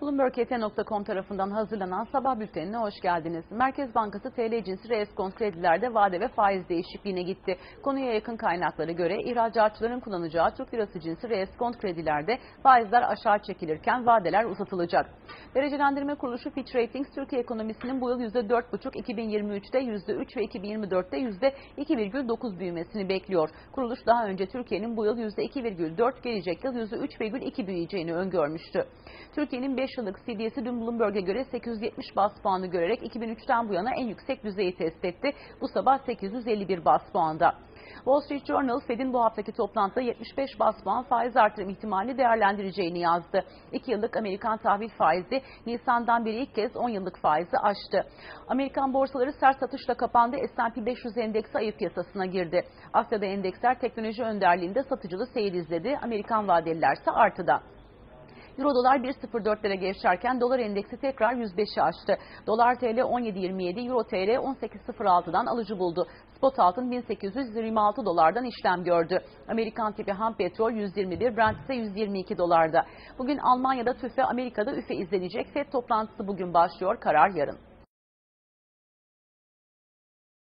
BloombergHT.com tarafından hazırlanan sabah bültenine hoş geldiniz. Merkez Bankası TL cinsi reskont kredilerde vade ve faiz değişikliğine gitti. Konuya yakın kaynaklara göre ihracatçıların kullanacağı Türk lirası cinsi reskont kredilerde faizler aşağı çekilirken vadeler uzatılacak. Derecelendirme kuruluşu Fitch Ratings Türkiye ekonomisinin bu yıl %4,5, 2023'te %3 ve 2024'te %2,9 büyümesini bekliyor. Kuruluş daha önce Türkiye'nin bu yıl %2,4, gelecek yıl %3,2 büyüyeceğini öngörmüştü. Türkiye'nin 5 yıllık CDS'i dün Bloomberg'e göre 870 bas puanı görerek 2003'ten bu yana en yüksek düzeyi test etti. Bu sabah 851 bas puanda. Wall Street Journal, Fed'in bu haftaki toplantıda 75 bas puan faiz artırım ihtimali değerlendireceğini yazdı. 2 yıllık Amerikan tahvil faizi Nisan'dan beri ilk kez 10 yıllık faizi aştı. Amerikan borsaları sert satışla kapandı. S&P 500 endeksi ayı piyasasına girdi. Asya'da endeksler teknoloji önderliğinde satıcılı seyir izledi. Amerikan vadeliler ise artıda. Euro dolar 1.04'lere geçerken dolar endeksi tekrar 105'i aştı. Dolar TL 17.27, Euro TL 18.06'dan alıcı buldu. Spot altın 1826 dolardan işlem gördü. Amerikan tipi ham petrol 121, Brent ise 122 dolarda. Bugün Almanya'da TÜFE, Amerika'da üfe izlenecek. FED toplantısı bugün başlıyor, karar yarın.